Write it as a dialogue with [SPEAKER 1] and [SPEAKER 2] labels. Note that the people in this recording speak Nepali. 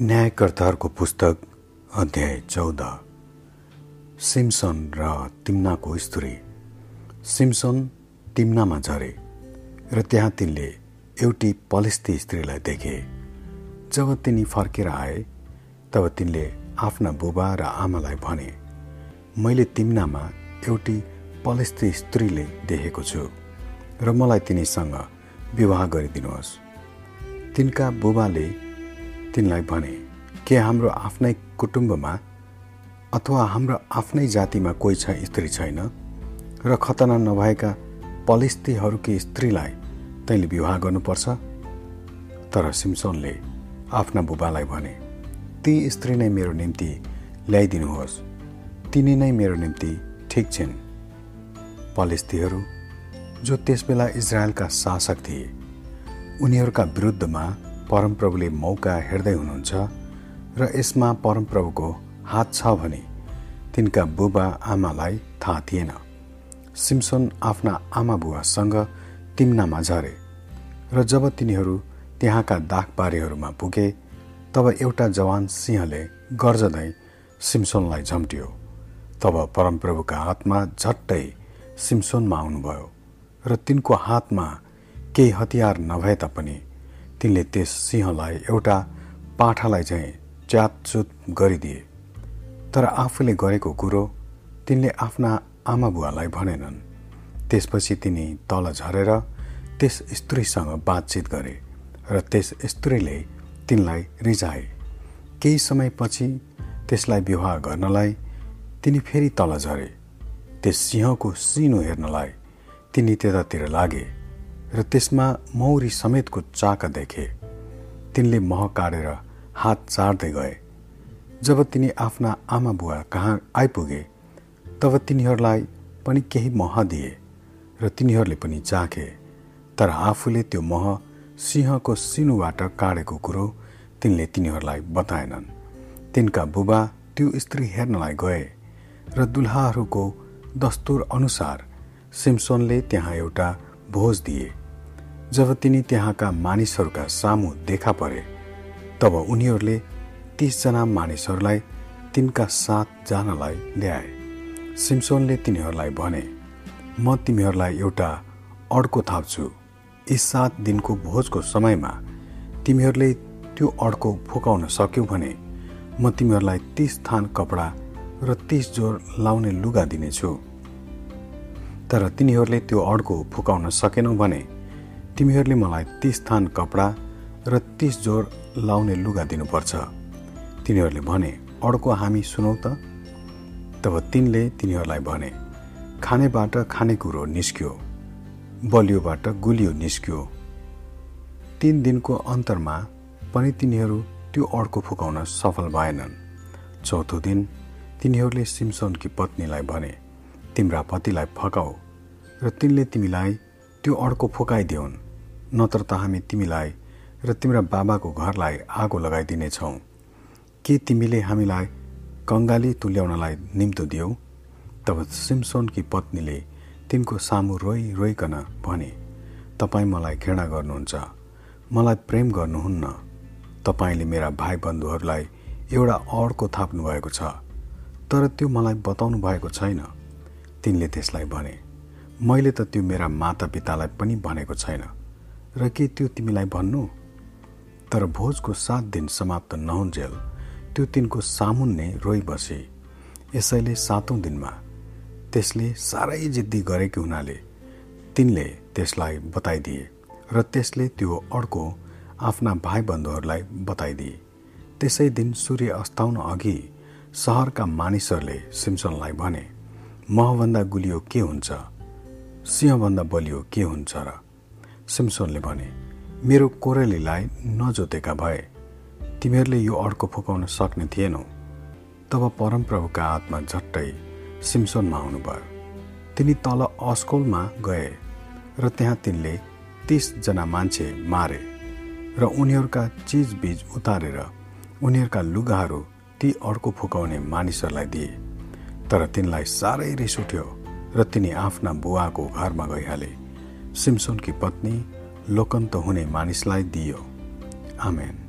[SPEAKER 1] न्यायकर्ताहरूको पुस्तक अध्याय चौध। सिम्सन र तिम्नाको स्त्री। सिम्सन तिम्नामा झरे र त्यहाँ तिनले एउटी पलिस्ती स्त्रीलाई देखे। जब तिनी फर्केर आए तब तिनले आफ्ना बुबा र आमालाई भने मैले तिम्नामा एउटी पलिस्ती स्त्रीले देखेको छु र मलाई तिनीसँग विवाह गरिदिनुहोस्। तिनका बुबाले तिनलाई भने के हाम्रो आफ्नै कुटुम्बमा अथवा हाम्रो आफ्नै जातिमा कोही छ स्त्री छैन? र खतना नभएका पलिस्तीहरूकी स्त्रीलाई तैँले विवाह गर्नुपर्छ? तर सिम्सोनले आफ्ना बुबालाई भने ती स्त्री नै मेरो निम्ति ल्याइदिनुहोस्। तिनी नै मेरो निम्ति ठिक छिन्। पलिस्तीहरू जो त्यसबेला इजरायलका शासक थिए उनीहरूका विरुद्धमा परमप्रभुले मौका हेर्दै हुनुहुन्छ र यसमा परमप्रभुको हात छ भने तिनका बुबा आमालाई थाहा थिएन। सिम्सन आफ्ना आमा बुवासँग तिम्नामा झरे र जब तिनीहरू त्यहाँका दागबारीहरूमा पुगे तब एउटा जवान सिंहले गर्जदै सिम्सोनलाई झम्ट्यो। तब परमप्रभुका हातमा झट्टै सिम्सोनमा आउनुभयो र तिनको हातमा केही हतियार नभए तापनि तिनले त्यस सिंहलाई एउटा पाठालाई चाहिँ च्यातचुत गरिदिए। तर आफूले गरेको कुरो तिनले आफ्ना आमा बुवालाई भनेनन्। त्यसपछि तिनी तल झरेर त्यस स्त्रीसँग बातचित गरे र त्यस स्त्रीले तिनलाई रिझाए। केही समयपछि त्यसलाई विवाह गर्नलाई तिनी फेरि तल झरे। त्यस सिंहको सिनो हेर्नलाई तिनी त्यतातिर लागे। र त्यसमा मौरी समेतको चाका देखे। तिनले मह काटेर हात चाड्दै गए। जब तिनी आफ्ना आमा बुवा कहाँ आइपुगे तब तिनीहरूलाई पनि केही मह दिए र तिनीहरूले पनि चाखे। तर आफूले त्यो मह सिंहको सिनुबाट काटेको कुरो तिनले तिनीहरूलाई बताएनन्। तिनका बुबा त्यो स्त्री हेर्नलाई गए र दुल्हाहरूको दस्तुर अनुसार सिम्सोनले त्यहाँ एउटा भोज दिए। जब तिनी त्यहाँका मानिसहरूका सामु देखा परे तब उनीहरूले तिसजना मानिसहरूलाई तिनका साथ जानलाई ल्याए। सिम्सोनले तिनीहरूलाई भने म तिमीहरूलाई एउटा अड्को थाप्छु। यी सात दिनको भोजको समयमा तिमीहरूले त्यो अड्को फुकाउन सक्यौ भने म तिमीहरूलाई तिस थान कपडा र तिस जोर लाउने लुगा दिनेछु। तर तिनीहरूले त्यो अड्को फुकाउन सकेनौ भने तिमीहरूले मलाई तिस थान कपडा र तिस जोर लाउने लुगा दिनुपर्छ। तिनीहरूले भने अर्को हामी सुनौ त? तब तिनले तिनीहरूलाई भने खानेबाट खानेकुरो निस्क्यो बलियोबाट गुलियो निस्क्यो। तिन दिनको अन्तरमा पनि तिनीहरू त्यो अड्को फुकाउन सफल भएनन्। चौथो दिन तिनीहरूले सिम्सोनकी पत्नीलाई भने तिम्रा पतिलाई फकाऊ र तिनले तिमीलाई त्यो अड्को फुकाइदिउन् नत्र त हामी तिमीलाई र तिम्रा बाबाको घरलाई आगो लगाइदिनेछौँ। के तिमीले हामीलाई कङ्गाली तुल्याउनलाई निम्तो दियौ? तब सिम्सोनकी पत्नीले तिनको सामु रोइ रोइकन भने तपाईँ मलाई घृणा गर्नुहुन्छ। मलाई प्रेम गर्नुहुन्न। तपाईँले मेरा भाइ बन्धुहरूलाई एउटा अड्को थाप्नु भएको छ तर त्यो मलाई बताउनु भएको छैन। तिनले त्यसलाई भने मैले त त्यो मेरा मातापितालाई पनि भनेको छैन। र के त्यो तिमीलाई भन्नु? तर भोजको सात दिन समाप्त नहुन्जेल त्यो तिनको सामुन्ने रोइ बसे। यसैले सातौँ दिनमा त्यसले साह्रै जिद्दी गरेको हुनाले तिनले त्यसलाई बताइदिए र त्यसले त्यो अर्को आफ्ना भाइ बन्धुहरूलाई बताइदिए। त्यसै दिन सूर्य अस्ताउन अघि सहरका मानिसहरूले सिम्सनलाई भने महभन्दा गुलियो के हुन्छ? सिंहभन्दा बलियो के हुन्छ र सिम्सोनले भने मेरो कोरेलीलाई नजोतेका भए तिमीहरूले यो अड्को फुकाउन सक्ने थिएनौ। तब परमप्रभुका आत्मा झट्टै सिम्सोनमा आउनुभयो। तिनी तल अस्कोलमा गए र त्यहाँ तिनले तिसजना मान्छे मारे र उनीहरूका चिजबिज उतारेर उनीहरूका लुगाहरू ती अर्को फुकाउने मानिसहरूलाई दिए। तर तिनलाई साह्रै रिस उठ्यो र तिनी आफ्ना बुवाको घरमा गइहाले। सिम्सोनकी पत्नी लोकन्त हुने मानिसलाई दियो। आमेन।